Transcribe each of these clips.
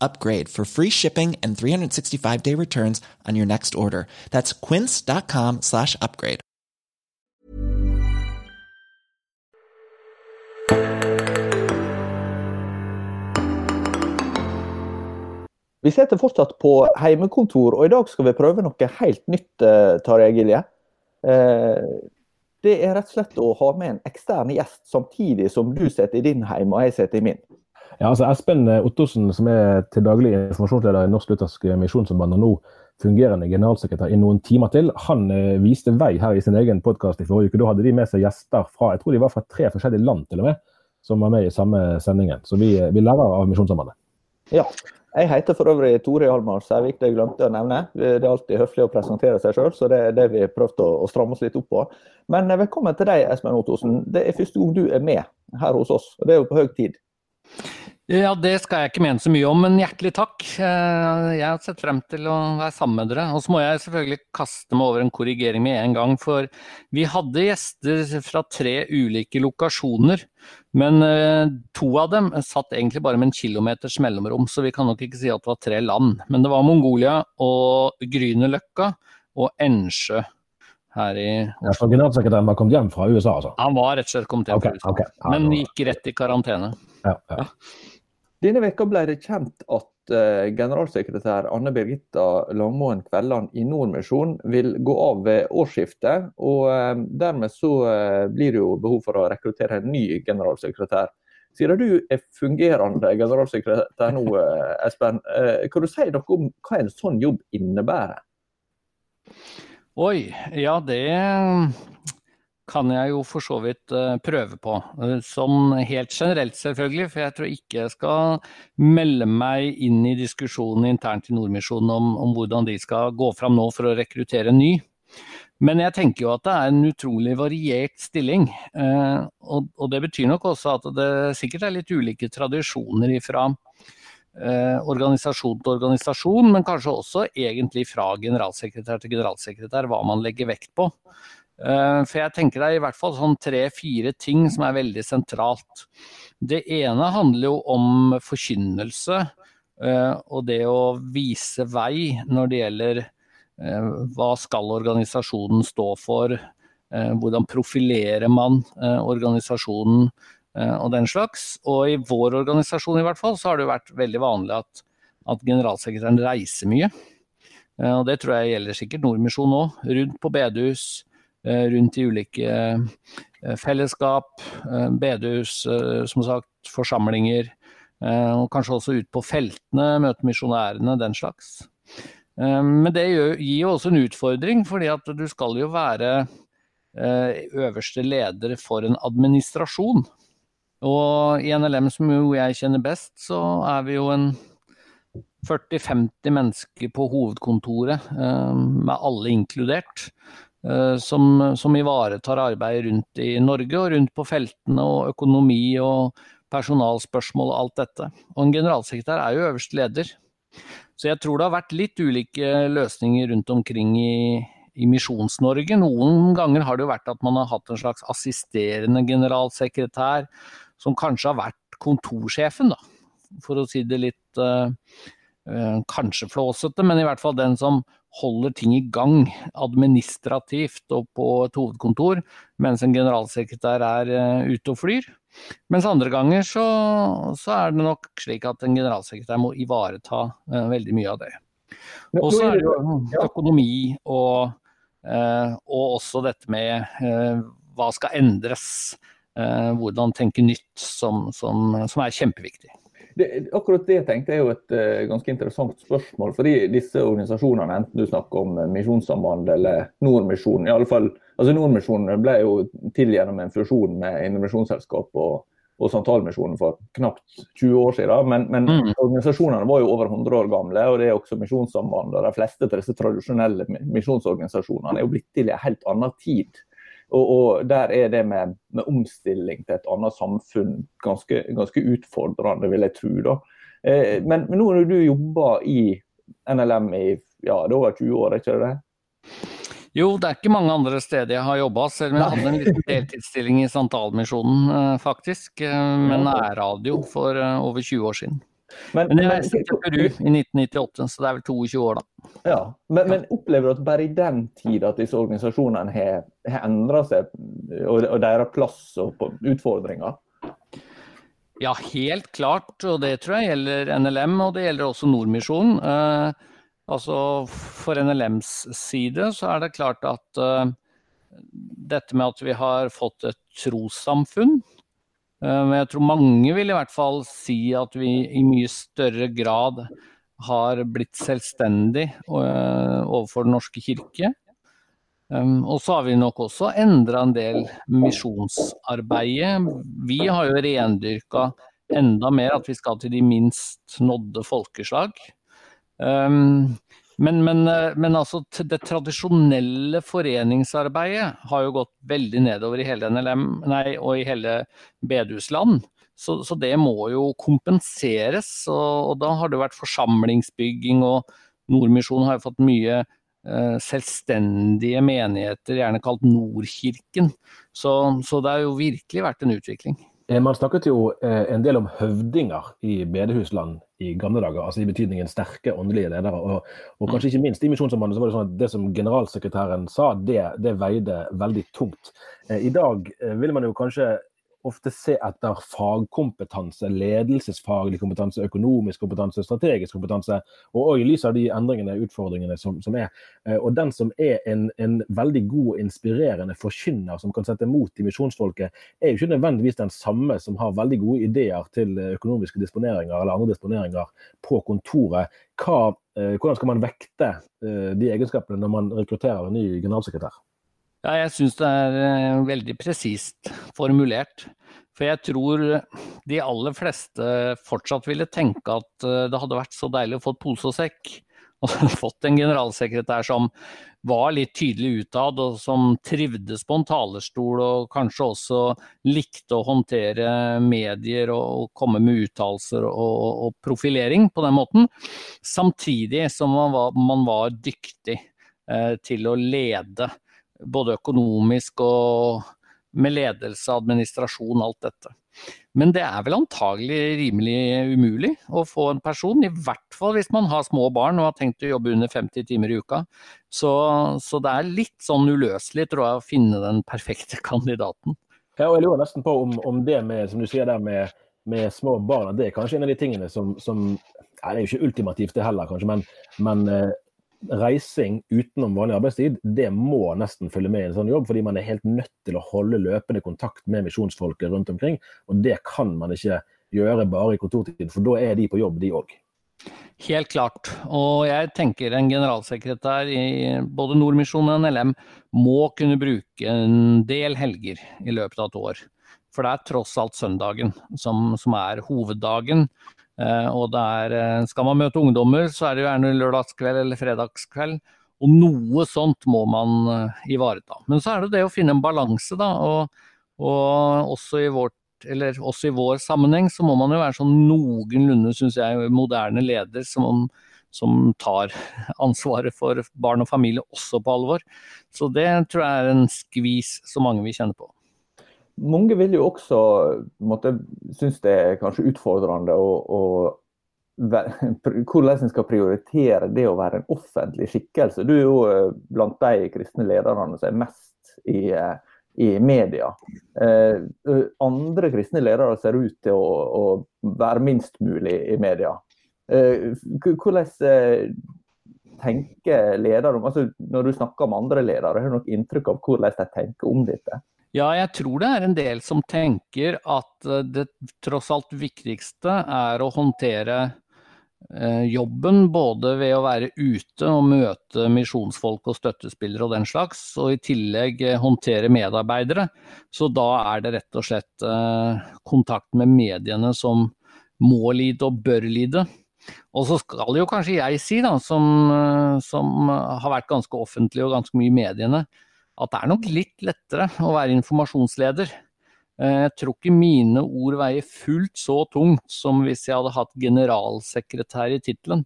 upgrade for free shipping and 365 day returns on your next order. That's quince.com slash upgrade. Vi sitter fortsatt på heimekontor, og i dag skal vi prøve noe helt nytt, eh, Tarjei Gilje. Eh, Det er rett og slett å ha med en ekstern gjest, samtidig som du sitter i din heim og jeg sitter i min. Ja, altså Espen Ottosen, som er til daglig informasjonsleder i Norsk Luthersk Misjonsforbund og nå fungerende generalsekretær i noen timer til, han eh, viste vei her i sin egen podkast i forrige uke. Da hadde de med seg gjester fra jeg tror de var fra tre forskjellige land til og med, som var med i samme sendingen. Så vi, vi lærer av Misjonssambandet. Ja. Jeg heter for øvrig Tore Hjalmar Sævik, det jeg glemte å nevne. Det er alltid høflig å presentere seg sjøl, så det er det vi har prøvd å, å stramme oss litt opp på. Men eh, velkommen til deg, Espen Ottosen. Det er første gang du er med her hos oss, og det er jo på høy tid. Ja, det skal jeg ikke mene så mye om, men hjertelig takk. Eh, jeg har sett frem til å være sammen med dere. Og så må jeg selvfølgelig kaste meg over en korrigering med en gang, for vi hadde gjester fra tre ulike lokasjoner. Men eh, to av dem satt egentlig bare med en kilometers mellomrom, så vi kan nok ikke si at det var tre land. Men det var Mongolia og Grünerløkka og Ensjø her i Ja, Så Generalsekretæren var kommet hjem fra USA, altså? Han var rett og slett kommet hjem okay, fra USA, okay. Ja, men gikk rett i karantene. Ja, ja. Denne veka ble det kjent at eh, generalsekretær Anne Birgitta Langmoen Kvelland i Nordmisjon vil gå av ved årsskiftet. og eh, Dermed så eh, blir det jo behov for å rekruttere en ny generalsekretær. Siden du er fungerende generalsekretær nå, Espen, kan du si noe om hva en sånn jobb innebærer? Oi, ja det kan jeg jo for så vidt eh, prøve på. Eh, Sånn helt generelt selvfølgelig, for jeg tror ikke jeg skal melde meg inn i diskusjonen internt i Nordmisjonen om, om hvordan de skal gå fram nå for å rekruttere en ny. Men jeg tenker jo at det er en utrolig variert stilling. eh, Og, og det betyr nok også at det sikkert er litt ulike tradisjoner ifra eh, organisasjon til organisasjon, men kanskje også egentlig fra generalsekretær til generalsekretær, hva man legger vekt på. Eh, For jeg tenker det er i hvert fall sånn tre-fire ting som er veldig sentralt. Det ene handler jo om forkynnelse, eh, og det å vise vei når det gjelder eh, hva skal organisasjonen stå for, hvordan profilerer man organisasjonen og den slags. Og i vår organisasjon i hvert fall, så har det jo vært veldig vanlig at, at generalsekretæren reiser mye. Og det tror jeg gjelder sikkert Nordmisjon òg, rundt på bedehus, eh, rundt i ulike eh, fellesskap, eh, bedehus, eh, som sagt, forsamlinger. eh, Og kanskje også ut på feltene, møte misjonærene, den slags. Eh, Men det gir jo også en utfordring, fordi at du skal jo være eh, øverste leder for en administrasjon. Og i NLM, som jo jeg kjenner best, så er vi jo en 40-50 mennesker på hovedkontoret, eh, med alle inkludert, eh, som, som ivaretar arbeid rundt i Norge og rundt på feltene og økonomi og personalspørsmål og alt dette. Og en generalsekretær er jo øverste leder. Så jeg tror det har vært litt ulike løsninger rundt omkring i, i Misjons-Norge. Noen ganger har det jo vært at man har hatt en slags assisterende generalsekretær som kanskje har vært kontorsjefen, da. For å si det litt uh, kanskje flåsete, men i hvert fall den som holder ting i gang administrativt og på et hovedkontor, mens en generalsekretær er uh, ute og flyr. Mens andre ganger så, så, er det nok slik at en generalsekretær må ivareta uh, veldig mye av det. Og så er det økonomi og, uh, og også dette med uh, hva skal endres. hvordan tenke nytt, som, som, som er kjempeviktig. Det, akkurat det tenkte jeg er jo et uh, ganske interessant spørsmål. fordi disse organisasjonene, enten du snakker om Misjonssambandet eller Nordmisjonen i alle fall, altså Nordmisjonen ble jo til gjennom en fusjon med Indremisjonsselskap og, og Santalmisjonen for knapt 20 år siden. Men, men mm. organisasjonene var jo over 100 år gamle, og det er også Misjonssambandet. De fleste av disse tradisjonelle misjonsorganisasjonene er jo blitt til i en helt annen tid. Og, og, Der er det med, med, omstilling til et annet samfunn ganske, ganske utfordrende, vil jeg tro. da. Eh, men, men, nå har du jobber i NLM i ja, det er over 20 år, er ikke det? Jo, det er ikke mange andre steder jeg har jobba, selv om jeg hadde en liten deltidsstilling i Santalmisjonen, eh, faktisk. Men med nærradio for eh, over 20 år siden. Men, men jeg reiste til Peru i 1998, så det er vel 22 år, da. Ja, Men, men opplever du at bare i den tid at disse organisasjonene har, har endra seg, og, og deres plass og utfordringer? Ja, helt klart. Og det tror jeg gjelder NLM, og det gjelder også Nordmisjonen. Eh, altså For NLMs side så er det klart at eh, dette med at vi har fått et trossamfunn, men jeg tror mange vil i hvert fall si at vi i mye større grad har blitt selvstendig eh, overfor Den norske kirke. Um, og så har vi nok også endra en del misjonsarbeidet. Vi har jo rendyrka enda mer at vi skal til de minst nådde folkeslag. Men, men, eh, men altså, det tradisjonelle foreningsarbeidet har jo gått veldig nedover i hele NLM nei, og i hele bedehusland. Så, så, det må jo kompenseres. Og, og, da har det vært forsamlingsbygging, og Nordmisjonen har jo fått mye eh, selvstendige menigheter, gjerne kalt Nordkirken. Så, så det har jo virkelig vært en utvikling. Eh, man snakket jo eh, en del om høvdinger i bedehusland i gamle dager, altså i betydningen sterke åndelige ledere. Og, og kanskje ikke minst i Misjonssambandet så var det sånn at det som generalsekretæren sa, det, det veide veldig tungt. Eh, I dag vil man jo kanskje ofte se etter fagkompetanse, ledelsesfaglig kompetanse, økonomisk kompetanse, strategisk kompetanse, og òg i lys av de endringene og utfordringene som, som, er. Eh, og den som er en, en veldig god og inspirerende forkynner som kan sette mot i misjonsfolket, er jo ikke nødvendigvis den samme som har veldig gode ideer til økonomiske disponeringer eller andre disponeringer på kontoret. Hva, eh, hvordan skal man vekte eh, de egenskapene når man rekrutterer en ny generalsekretær? Ja, jeg syns det er eh, veldig presist formulert. For jeg tror de aller fleste fortsatt ville tenke at eh, det hadde vært så deilig å få pose og sekk. Og fått en generalsekretær som var litt tydelig utad, og som trivdes på en talerstol og kanskje også likte å håndtere medier og, komme med uttalelser og, profilering på den måten. Samtidig som man var, man var dyktig eh, til å lede både økonomisk og med ledelse, administrasjon, alt dette. Men det er vel antagelig rimelig umulig å få en person, i hvert fall hvis man har små barn og har tenkt å jobbe under 50 timer i uka. Så, så det er litt sånn uløselig, tror jeg, å finne den perfekte kandidaten. Ja, og jeg lurer nesten på om, om det med, som du sier der med, med, små barn, det er kanskje en av de tingene som, som ja, Det er jo ikke ultimativt det heller, kanskje, men, men eh, reising utenom vanlig arbeidstid, det må nesten følge med i en sånn jobb, fordi man er helt nødt til å holde løpende kontakt med misjonsfolket rundt omkring. Og det kan man ikke gjøre bare i kontortid, for da er de på jobb, de òg. Helt klart. Og jeg tenker en generalsekretær i både Nordmisjonen og NLM må kunne bruke en del helger i løpet av et år. For det er tross alt søndagen som, som er hoveddagen. Eh, og er, eh, skal man møte ungdommer, så er det gjerne lørdagskveld eller fredagskveld. Og noe sånt må man eh, ivareta. Men så er det det å finne en balanse, da. Og, og også, i vårt, også, i vår sammenheng så må man jo være sånn noenlunde, syns jeg, moderne leder. Som, som tar ansvaret for barn og familie også på alvor. Så det tror jeg er en skvis som mange vil kjenne på. Mange vil jo også måtte, synes det er kanskje utfordrende å, hvordan en skal prioritere det å være en offentlig skikkelse. Du er jo eh, blant de kristne lederne som er mest i, eh, i media. Eh, andre kristne ledere ser ut til å, å være minst mulig i media. Hvordan tenker ledere om altså Når du snakker med andre ledere, har du nok inntrykk av hvordan de tenker om dette? Ja, jeg tror det er en del som tenker at eh, det tross alt viktigste er å håndtere jobben både ved å være ute og møte misjonsfolk og støttespillere og den slags, og i tillegg håndtere medarbeidere. Så da er det rett og slett kontakt med mediene som må lide og bør lide. Og så skal jo kanskje jeg si, da, som, eh, som, har vært ganske offentlig og ganske mye i mediene, at det er nok litt lettere å være informasjonsleder. Eh, jeg tror ikke mine ord veier fullt så tungt som hvis jeg hadde hatt generalsekretær i tittelen.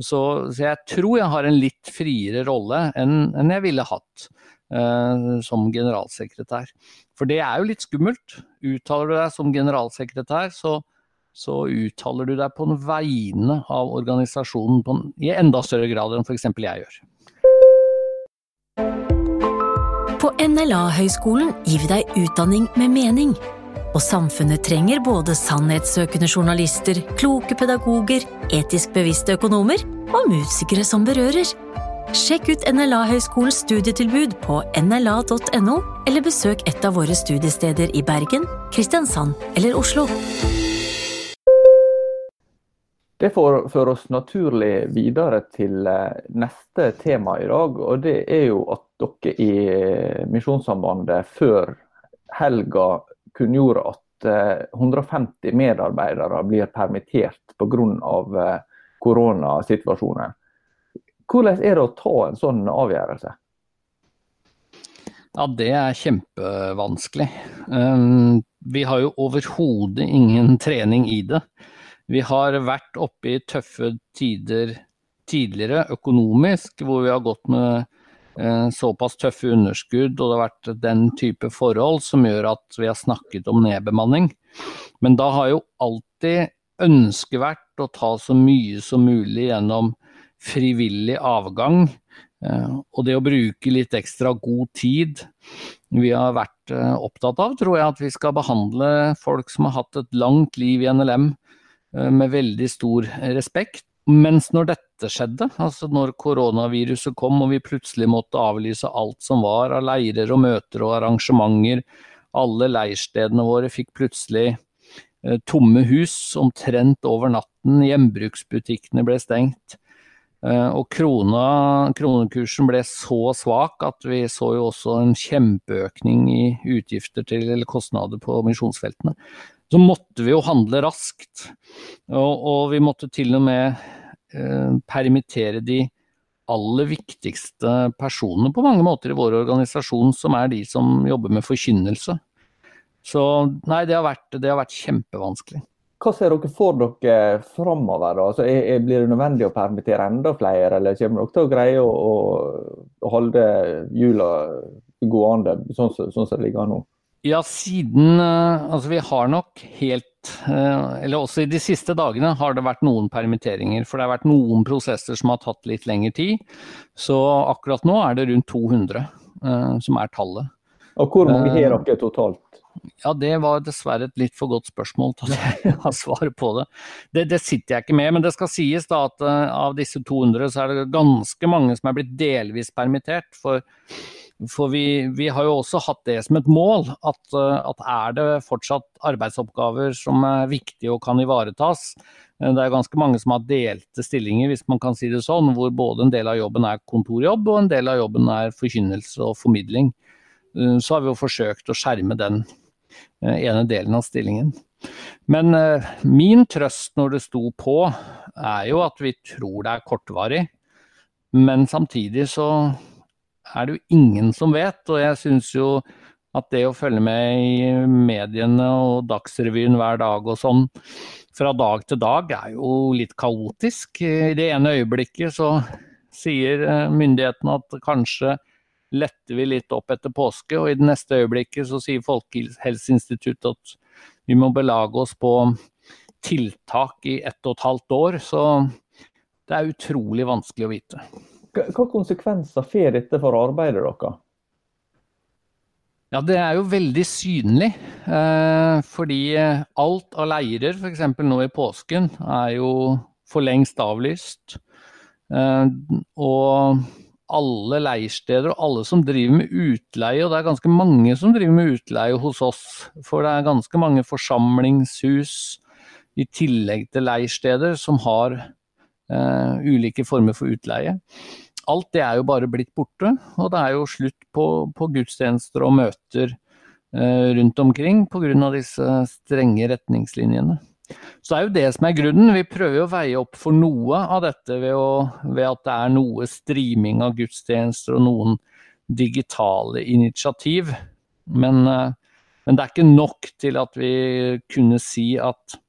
Så, så, jeg tror jeg har en litt friere rolle enn, enn jeg ville hatt eh, som generalsekretær. For det er jo litt skummelt. Uttaler du deg som generalsekretær, så så uttaler du deg på vegne av organisasjonen på, i enda større grad enn f.eks. jeg gjør. På NLA-høgskolen gir vi deg utdanning med mening. Og samfunnet trenger både sannhetssøkende journalister, kloke pedagoger, etisk bevisste økonomer og musikere som berører. Sjekk ut NLA-høgskolens studietilbud på nla.no, eller besøk et av våre studiesteder i Bergen, Kristiansand eller Oslo. Det fører oss naturlig videre til eh, neste tema i dag. og Det er jo at dere i eh, Misjonssambandet før helga kunngjorde at 150 eh, medarbeidere blir permittert pga. koronasituasjonen. Hvordan er det å ta en sånn avgjørelse? Ja, Det er kjempevanskelig. Um, vi har jo overhodet ingen trening i det. Vi har vært oppe i tøffe tider tidligere økonomisk, hvor vi har gått med eh, såpass tøffe underskudd og det har vært den type forhold som gjør at vi har snakket om nedbemanning. Men da har jo alltid ønsket vært å ta så mye som mulig gjennom frivillig avgang. Eh, og det å bruke litt ekstra god tid. Vi har vært eh, opptatt av, tror jeg, at vi skal behandle folk som har hatt et langt liv i NLM Eh, med veldig stor respekt. Mens når dette skjedde, altså når koronaviruset kom og vi plutselig måtte avlyse alt som var av leirer og møter og arrangementer, alle leirstedene våre fikk plutselig eh, tomme hus omtrent over natten, hjembruksbutikkene ble stengt. Eh, og krona, kronekursen ble så svak at vi så jo også en kjempeøkning i utgifter til eller kostnader på misjonsfeltene så måtte vi jo handle raskt. Og, og vi måtte til og med permittere de aller viktigste personene på mange måter i vår organisasjon, som er de som jobber med forkynnelse. Så nei, det har vært, det har vært kjempevanskelig. Hva ser dere for dere framover? Altså, blir det nødvendig å permittere enda flere, eller kommer dere til å greie å, å, å holde hjula gående sånn, sånn som det ligger nå? Ja, siden eh, Altså, vi har nok helt eh, Eller også i de siste dagene har det vært noen permitteringer. For det har vært noen prosesser som har tatt litt lengre tid. Så akkurat nå er det rundt 200 eh, som er tallet. Og hvor mange har dere totalt? Ja, Det var dessverre et litt for godt spørsmål til at jeg har svaret på det. det. det. sitter jeg ikke med, men det skal sies da at av disse 200 så er det ganske mange som er blitt delvis permittert. For for vi, vi, har jo også hatt det som et mål, at, eh, at, er det fortsatt arbeidsoppgaver som er viktige og kan ivaretas. Eh, det er ganske mange som har delte stillinger, hvis man kan si det sånn, hvor både en del av jobben er kontorjobb og en del av jobben er forkynnelse og formidling. Eh, så har vi jo forsøkt å skjerme den ene delen av stillingen. Men min trøst når det sto på, er jo at vi tror det er kortvarig. Men samtidig så er det jo ingen som vet. Og jeg syns jo at det å følge med i mediene og Dagsrevyen hver dag og sånn fra dag til dag er jo litt kaotisk. I det ene øyeblikket så sier eh, myndighetene at kanskje letter vi litt opp etter påske, og i det neste øyeblikket så sier Folkehelseinstituttet at vi må belage oss på tiltak i ett og et halvt år. Så det er utrolig vanskelig å vite. Hva konsekvenser får dette for arbeidet deres? Ja, Det er jo veldig synlig. Eh, fordi alt av leirer, f.eks. nå i påsken, er jo for lengst avlyst. Eh, og alle leirsteder og alle som driver med utleie, og det er ganske mange som driver med utleie hos oss. For det er ganske mange forsamlingshus i tillegg til leirsteder som har ulike former for utleie. Alt det er jo bare blitt borte, og det er jo slutt på, på gudstjenester og møter uh, rundt omkring pga. disse strenge retningslinjene. Så det er jo det som er grunnen. Vi prøver å veie opp for noe av dette ved, å, ved at det er noe streaming av gudstjenester og noen digitale initiativ. Men, eh, men, det er ikke nok til at vi kunne si at,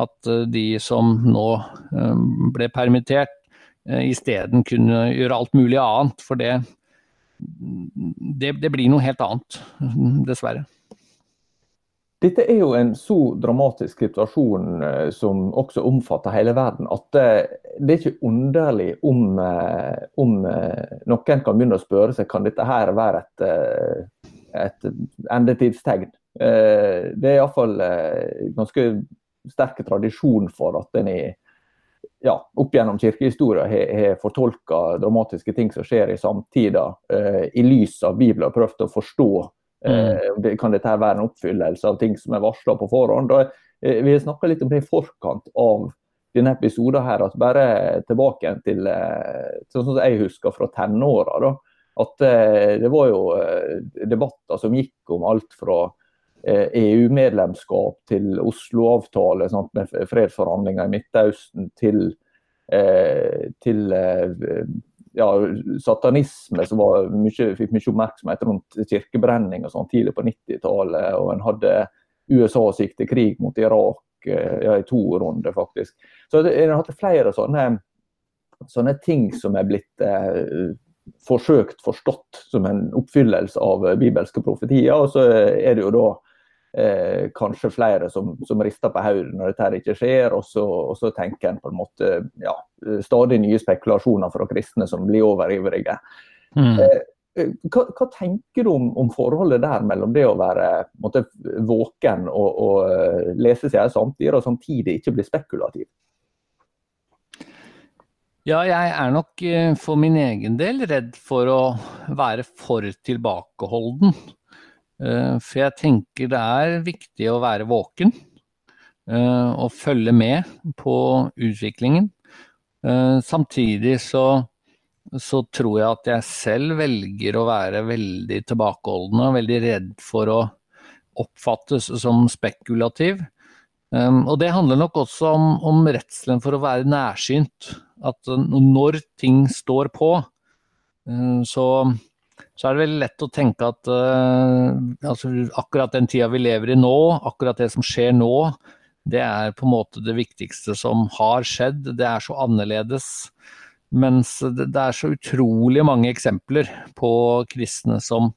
at eh, de som nå eh, ble permittert, isteden kunne gjøre alt mulig annet. For det, det, det blir noe helt annet, dessverre. Dette er jo en så dramatisk situasjon eh, som også omfatter hele verden, at det, er ikke underlig om, eh, om, eh, noen kan begynne å spørre seg kan dette her være et, et endetidstegn. Det er iallfall ganske sterk tradisjon for at en i ja, opp gjennom kirkehistoria har, fortolka dramatiske ting som skjer i samtida, i lys av Bibelen, og prøvd å forstå eh, det, kan dette være en oppfyllelse av ting som er varsla på forhånd? Og, eh, vi har snakka litt om det i forkant av denne episoden. her, at Bare tilbake til eh, sånn som jeg husker fra tenåra. At det var jo debatter som gikk om alt fra EU-medlemskap e til Oslo-avtale med fredsforhandlinger i Midtøsten til, til ja, satanisme som mye, fikk mye oppmerksomhet rundt kirkebrenning og sånn tidlig på 90-tallet. Og en hadde USA sikte krig mot Irak eh, ja, i to runder, faktisk. Så en har hatt flere sånne, sånne ting som er blitt eh, forsøkt forstått som en oppfyllelse av bibelske profetier. Og så er det jo da eh, kanskje flere som, som rister på hodet når dette ikke skjer. Og så, og så, tenker en på en måte ja, stadig nye spekulasjoner fra kristne som blir overivrige. Mm. Eh, hva, hva, tenker du om, om, forholdet der mellom det å være måte, våken og, og eh, lese seg samtidig, og samtidig ikke bli spekulativ? Ja, jeg er nok eh, for min egen del redd for å være for tilbakeholden. Eh, for jeg tenker det er viktig å være våken eh, og følge med på utviklingen. Eh, samtidig så, så tror jeg at jeg selv velger å være veldig tilbakeholdende og veldig redd for å oppfattes som spekulativ. Og det handler nok også om, om redselen for å være nærsynt. At når ting står på, så så er det veldig lett å tenke at uh, altså, akkurat den tida vi lever i nå, akkurat det som skjer nå, det er på en måte det viktigste som har skjedd. Det er så annerledes. Mens det, det er så utrolig mange eksempler på kristne som,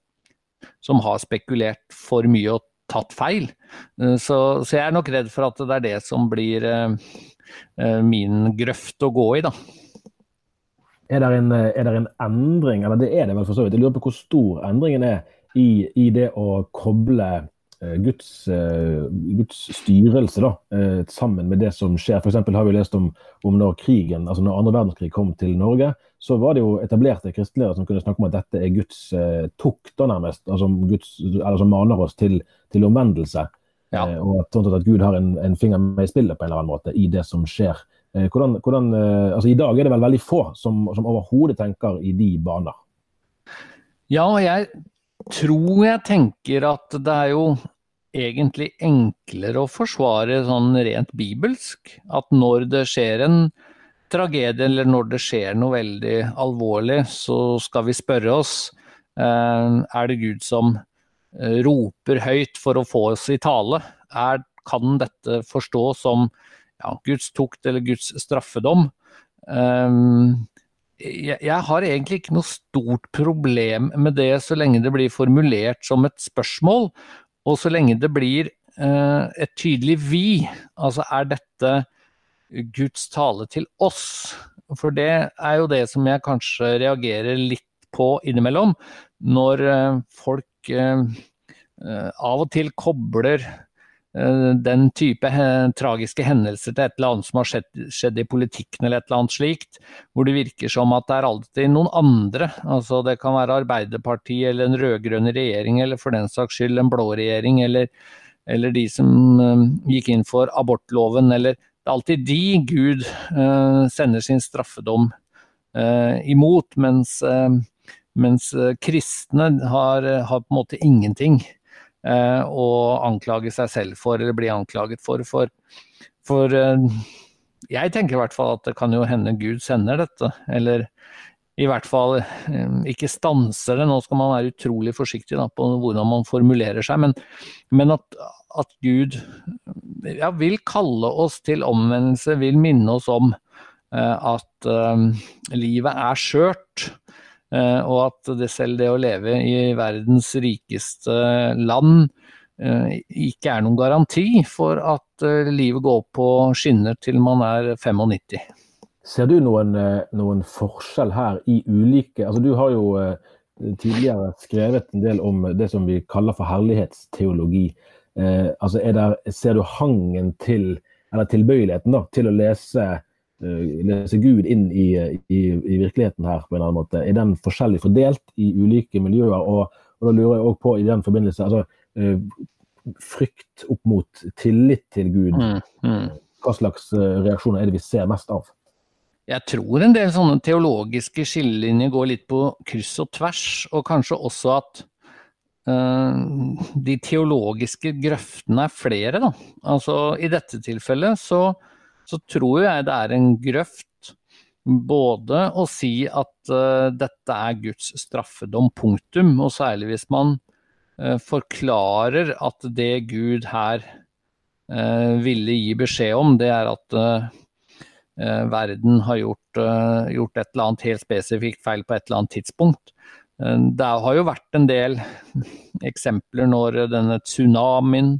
som har spekulert for mye og tatt feil. Uh, så, så, jeg er nok redd for at det er det som blir uh, min grøft å gå i, da. Er det, en, er det en endring, eller det er det vel for så vidt, jeg lurer på hvor stor endringen er i, i det å koble uh, Guds, uh, Guds, styrelse da, sammen med det som skjer. F.eks. har vi lest om, om, når krigen, altså når andre verdenskrig kom til Norge, så var det jo etablerte kristelige som kunne snakke om at dette er Guds tukt, da nærmest, altså Guds, eller som maner oss til, til omvendelse. Ja. og at, sånn at Gud har en, en, finger med i spillet på en eller annen måte i det som skjer. Eh, hvordan, hvordan, eh, altså I dag er det vel veldig få som, som overhodet tenker i de baner? Ja, jeg tror jeg tenker at det er jo egentlig enklere å forsvare sånn rent bibelsk. At når det skjer en tragedie eller når det skjer noe veldig alvorlig, så skal vi spørre oss eh, er det Gud som roper høyt for å få oss i tale. Er, kan dette forstås som ja, Guds tukt eller Guds straffedom? Um, jeg, har egentlig ikke noe stort problem med det så lenge det blir formulert som et spørsmål, og så lenge det blir uh, et tydelig vi. Altså er dette Guds tale til oss? For det er jo det som jeg kanskje reagerer litt på innimellom, når uh, folk uh, av og til kobler Eh, den type tragiske hendelser til et eller annet som har skjedd, skjedd, i politikken eller et eller annet slikt, hvor det virker som at det er alltid noen andre. Altså det kan være Arbeiderpartiet eller en rød-grønn regjering, eller for den saks skyld en blå regjering, eller, eller de som uh, gikk inn for abortloven, eller Det er alltid de Gud uh, sender sin straffedom imot, mens, mens kristne har, har på en måte ingenting å eh, anklage seg selv for, eller bli anklaget for. For, for eh, jeg tenker i hvert fall at det kan jo hende Gud sender dette, eller i hvert fall eh, ikke stanser det. Nå skal man være utrolig forsiktig da, på hvordan man formulerer seg, men, men at, at, Gud ja, vil kalle oss til omvendelse, vil minne oss om at uh, livet er skjørt. Eh, og at det selv det å leve i verdens rikeste land eh, ikke er noen garanti for at eh, livet går på skinner til man er 95. Ser du noen, noen forskjell her i ulike altså Du har jo tidligere skrevet en del om det som vi kaller for herlighetsteologi. Eh, altså der, ser du hangen til, eller tilbøyeligheten da, til å lese lese Gud inn i, i, i, virkeligheten her på en eller annen måte. Er den forskjellig fordelt i ulike miljøer? Og, og da lurer jeg òg på i den forbindelse altså, eh, Frykt opp mot tillit til Gud. Mm, mm. Hva slags eh, reaksjoner er det vi ser mest av? Jeg tror en del sånne teologiske skillelinjer går litt på kryss og tvers, og kanskje også at uh, de teologiske grøftene er flere, da. Altså i dette tilfellet så så tror jeg det er en grøft både å si at uh, dette er Guds straffedom, punktum, og særlig hvis man uh, forklarer at det Gud her uh, ville gi beskjed om, det er at verden har gjort, gjort, et eller annet helt spesifikt feil på et eller annet tidspunkt. Det har jo vært en del eksempler når denne tsunamien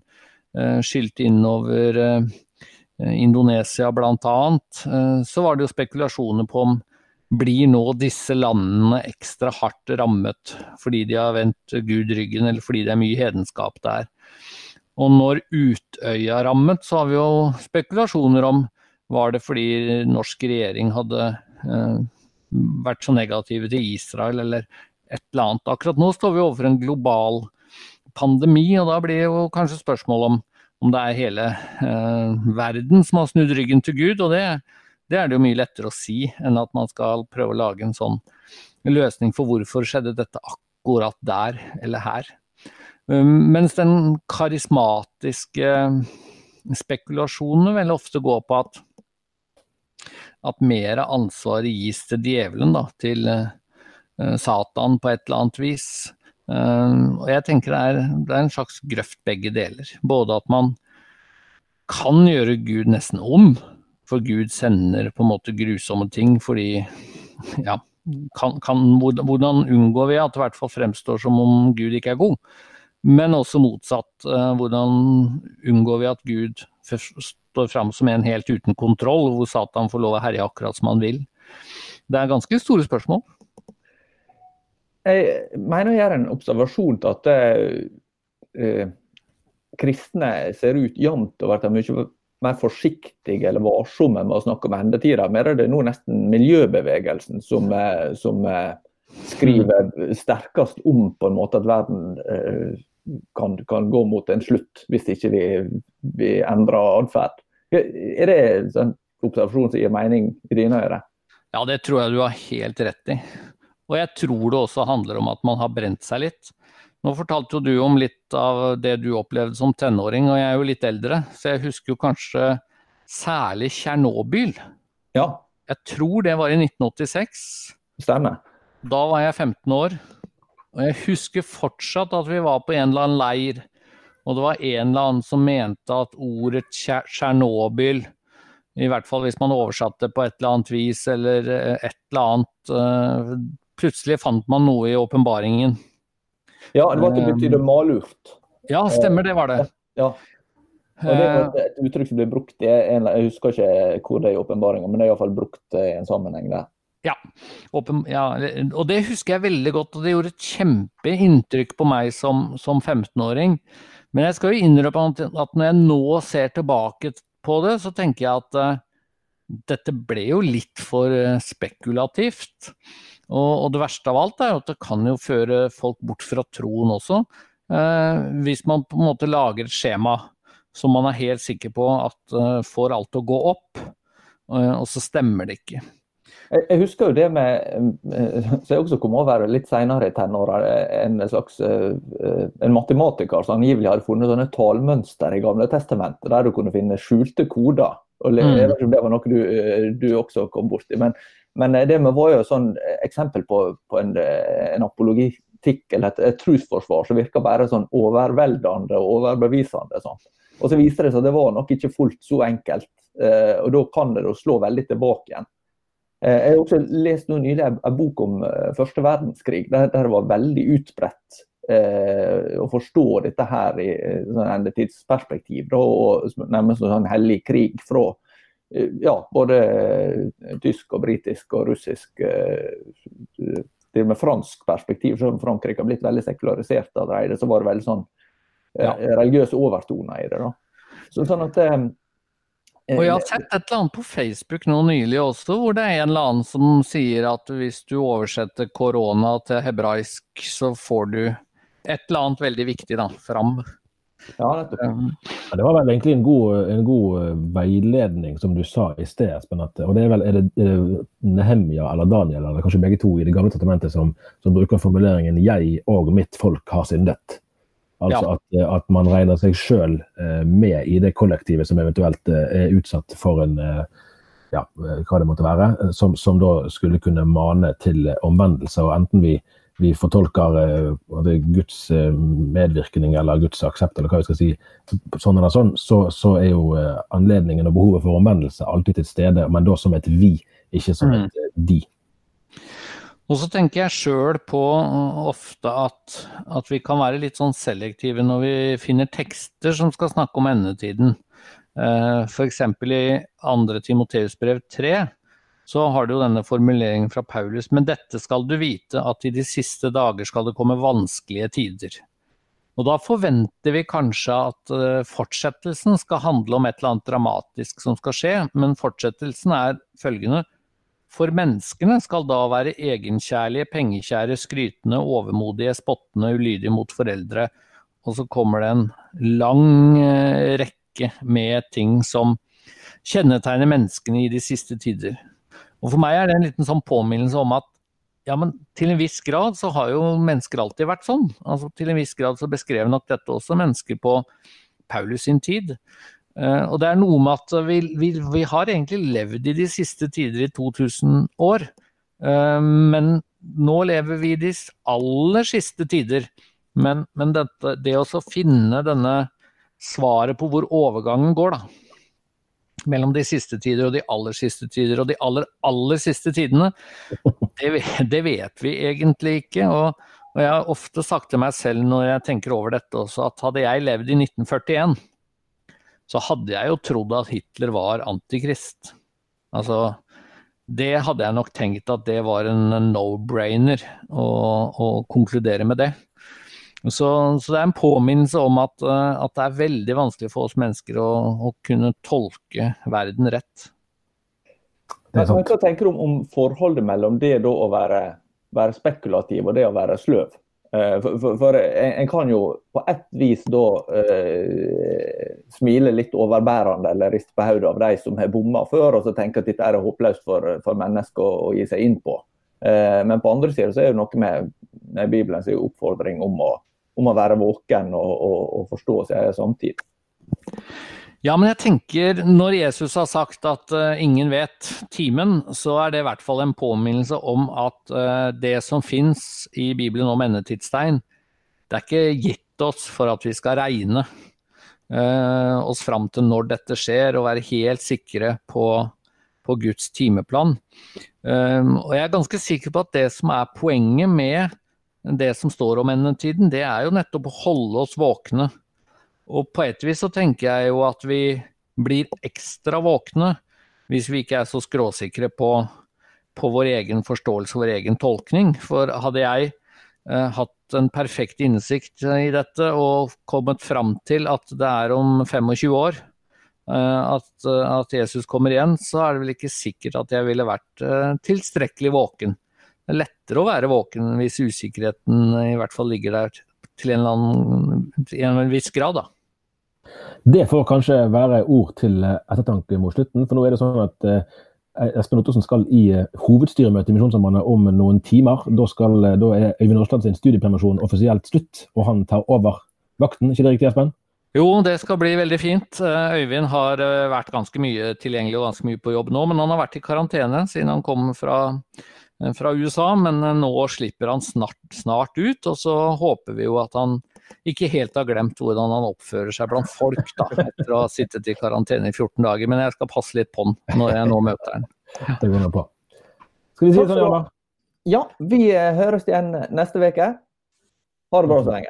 skylte innover Eh, Indonesia bl.a., eh, så var det jo spekulasjoner på om blir nå disse landene ekstra hardt rammet fordi de har vendt Gud ryggen, eller fordi det er mye hedenskap der. Og når Utøya rammet, så har vi jo spekulasjoner om var det fordi norsk regjering hadde eh, vært så negative til Israel, eller et eller annet. Akkurat nå står vi overfor en global pandemi, og da blir jo kanskje spørsmålet om om det er hele eh, verden som har snudd ryggen til Gud. Og det, det, er det jo mye lettere å si enn at man skal prøve å lage en sånn løsning for hvorfor skjedde dette akkurat der eller her. Um, mens den karismatiske spekulasjonen veldig ofte går på at, at mer av ansvaret gis til djevelen, da, til uh, Satan på et eller annet vis. Uh, og jeg tenker det er, det er, en slags grøft begge deler. Både at man kan gjøre Gud nesten om, for Gud sender på en måte grusomme ting fordi ja, kan, kan, hvordan unngår vi at det i hvert fall fremstår som om Gud ikke er god? Men også motsatt. Uh, hvordan unngår vi at Gud står fram som en helt uten kontroll, hvor Satan får lov å herje akkurat som han vil? Det er ganske store spørsmål. Jeg mener å gjøre en observasjon til at eh, kristne ser ut jevnt over til mye mer forsiktige eller varsomme med å snakke om endetida. Mer er det nå nesten miljøbevegelsen som, eh, som eh, skriver sterkest om på en måte at verden eh, kan, kan, gå mot en slutt, hvis ikke vi, vi endrer atferd. Er det en observasjon som gir mening i dine ører? Ja, det tror jeg du har helt rett i. Og jeg tror det også handler om at man har brent seg litt. Nå fortalte jo du om litt av det du opplevde som tenåring, og jeg er jo litt eldre, så jeg husker jo kanskje særlig Tsjernobyl. Ja. Jeg tror det var i 1986. Stemmer. Da var jeg 15 år. Og jeg husker fortsatt at vi var på en eller annen leir, og det var en eller annen som mente at ordet Tsjernobyl, i hvert fall hvis man oversatte det på et eller annet vis eller eh, et eller annet eh, Plutselig fant man noe i åpenbaringen. Ja, det var at det betydde malurt. Ja, stemmer det var det. Ja. Og Det er et uttrykk som blir brukt i en, Jeg husker ikke hvor det er i åpenbaringa, men det er iallfall brukt i en sammenheng der. Ja. Åpen, ja. og det husker jeg veldig godt, og det gjorde et kjempeinntrykk på meg som, som 15-åring. Men jeg skal jo innrømme at når jeg nå ser tilbake på det, så tenker jeg at uh, dette ble jo litt for spekulativt. Og, og, det verste av alt er at det kan jo føre folk bort fra troen også. Eh, hvis man på en måte lager et skjema som man er helt sikker på at får alt til å gå opp, og så stemmer det ikke. Jeg husker jo det med Så jeg også kom over litt senere i tenåra. En slags en matematiker som angivelig hadde funnet sånne tallmønster i Gamle testamentet, der du kunne finne skjulte koder. og Jeg vet ikke om det var noe du, du også kom borti. Men, men det var jo et sånn eksempel på, på en, en apologitikk eller et, et trosforsvar som virka bare sånn overveldende og overbevisende. Sånn. Og så viste det seg at det var nok ikke fullt så enkelt. og da kan det slå veldig tilbake igjen. Eh, jeg har også lest noe nylig en bok om eh, første verdenskrig, der, det var veldig utbredt eh, å forstå dette her i sånn endetidsperspektiv. Da, og nærmest en sånn hellig krig fra eh, ja, både tysk og britisk og russisk til og med fransk perspektiv, selv om Frankrike har blitt veldig sekularisert av det, så var det veldig sånn ja, religiøse overtoner i det. da. Så, sånn at og jeg har eh, sett et eller annet på Facebook nå nylig også, hvor det er en eller annen som sier at hvis du oversetter korona til hebraisk, så får du et eller annet veldig viktig da, fram. Ja, nettopp. ja, det var vel egentlig en god, en god, eh, veiledning, som du sa i sted, Espen. og det er vel er det, er det Nehemia eller Daniel, eller kanskje begge to i Det gamle testamentet, som, som bruker formuleringen 'jeg og mitt folk har syndet'. Altså ja. at, eh, at, man regner seg sjøl eh, med i det kollektivet som eventuelt er utsatt for en ja, hva det måtte være, som, som, da skulle kunne mane til omvendelse. Og enten vi, vi fortolker uh, Guds medvirkning eller Guds aksept, eller hva vi skal si, sånn eller sånn, så, så er jo anledningen og behovet for omvendelse alltid til stede, men da som et vi, ikke som mm. et de. Og så tenker jeg sjøl på ofte at, at, vi kan være litt sånn selektive når vi finner tekster som skal snakke om endetiden. Uh, F.eks. i 2. Timoteus brev 3 så har du jo denne formuleringen fra Paulus. Men dette skal du vite, at i de siste dager skal det komme vanskelige tider. Og da forventer vi kanskje at uh, fortsettelsen skal handle om et eller annet dramatisk som skal skje, men fortsettelsen er følgende for menneskene skal da være egenkjærlige, pengekjære, skrytende, overmodige, spottende, ulydige mot foreldre. Og så kommer det en lang eh, rekke med ting som kjennetegner menneskene i de siste tider. Og for meg er det en liten sånn påminnelse om at ja, men til en viss grad så har jo mennesker alltid vært sånn. Altså Til en viss grad så beskrev nok dette også mennesker på Paulus sin tid. Uh, og det er noe med at vi, vi, vi, har egentlig levd i de siste tider i 2000 år. Uh, men nå lever vi i de aller siste tider. Men, men dette, det å finne denne svaret på hvor overgangen går, da. Mellom de siste tider og de aller siste tider og de aller, aller siste tidene, det, det vet vi egentlig ikke. Og, og jeg har ofte sagt til meg selv når jeg tenker over dette også, at hadde jeg levd i 1941 så hadde jeg jo trodd at Hitler var antikrist. Altså, det hadde jeg nok tenkt at det var en no-brainer å, å, konkludere med det. Så, så, det er en påminnelse om at, eh, at, det er veldig vanskelig for oss mennesker å, å kunne tolke verden rett. Men, hva tenker du om, om forholdet mellom det å være, være spekulativ og det å være sløv? Eh, for, for, for en, en, kan jo på ett vis da eh, smile litt overbærende eller riste på hodet av de som har bomma før, og så tenke at dette er håpløst for, for mennesker å, å, gi seg inn på. Eh, men på andre sida så er det noe med, med Bibelens oppfordring om å, om å være våken og, og, og forstå sin samtid. Ja, men jeg tenker når Jesus har sagt at uh, ingen vet timen, så er det i hvert fall en påminnelse om at uh, det som fins i Bibelen om endetidstegn, det er ikke gitt oss for at vi skal regne uh, oss fram til når dette skjer, og være helt sikre på, på Guds timeplan. og jeg er ganske sikker på at det som er poenget med det som står om endetiden, det er jo nettopp å holde oss våkne og på et vis så tenker jeg jo at vi blir ekstra våkne hvis vi ikke er så skråsikre på, på vår egen forståelse, og vår egen tolkning. For hadde jeg eh, hatt en perfekt innsikt i dette og kommet fram til at det er om 25 år eh, at, at, Jesus kommer igjen, så er det vel ikke sikkert at jeg ville vært eh, tilstrekkelig våken. Det er lettere å være våken hvis usikkerheten i hvert fall ligger der til en, annen, til en viss grad. da. Det får kanskje være ord til eh, ettertanke mot slutten. For nå er det sånn at eh, Espen Ottosen skal i eh, hovedstyremøte i Misjonssambandet om noen timer. Da, skal, da er Øyvind Aasland sin studiepermisjon offisielt slutt, og han tar over vakten. Ikke det riktig, Espen? Jo, det skal bli veldig fint. Øyvind har vært ganske mye tilgjengelig og ganske mye på jobb nå, men han har vært i karantene siden han kom fra, fra USA. Men nå slipper han snart, snart ut, og så håper vi jo at han ikke helt har glemt hvordan han oppfører seg blant folk da, etter å ha sittet i karantene i 14 dager. Men jeg skal passe litt på han når jeg nå møter han. Det går bra. Skal vi si det sånn, Jørgen? Ja, vi eh, høres igjen neste uke. Ha det bra så lenge.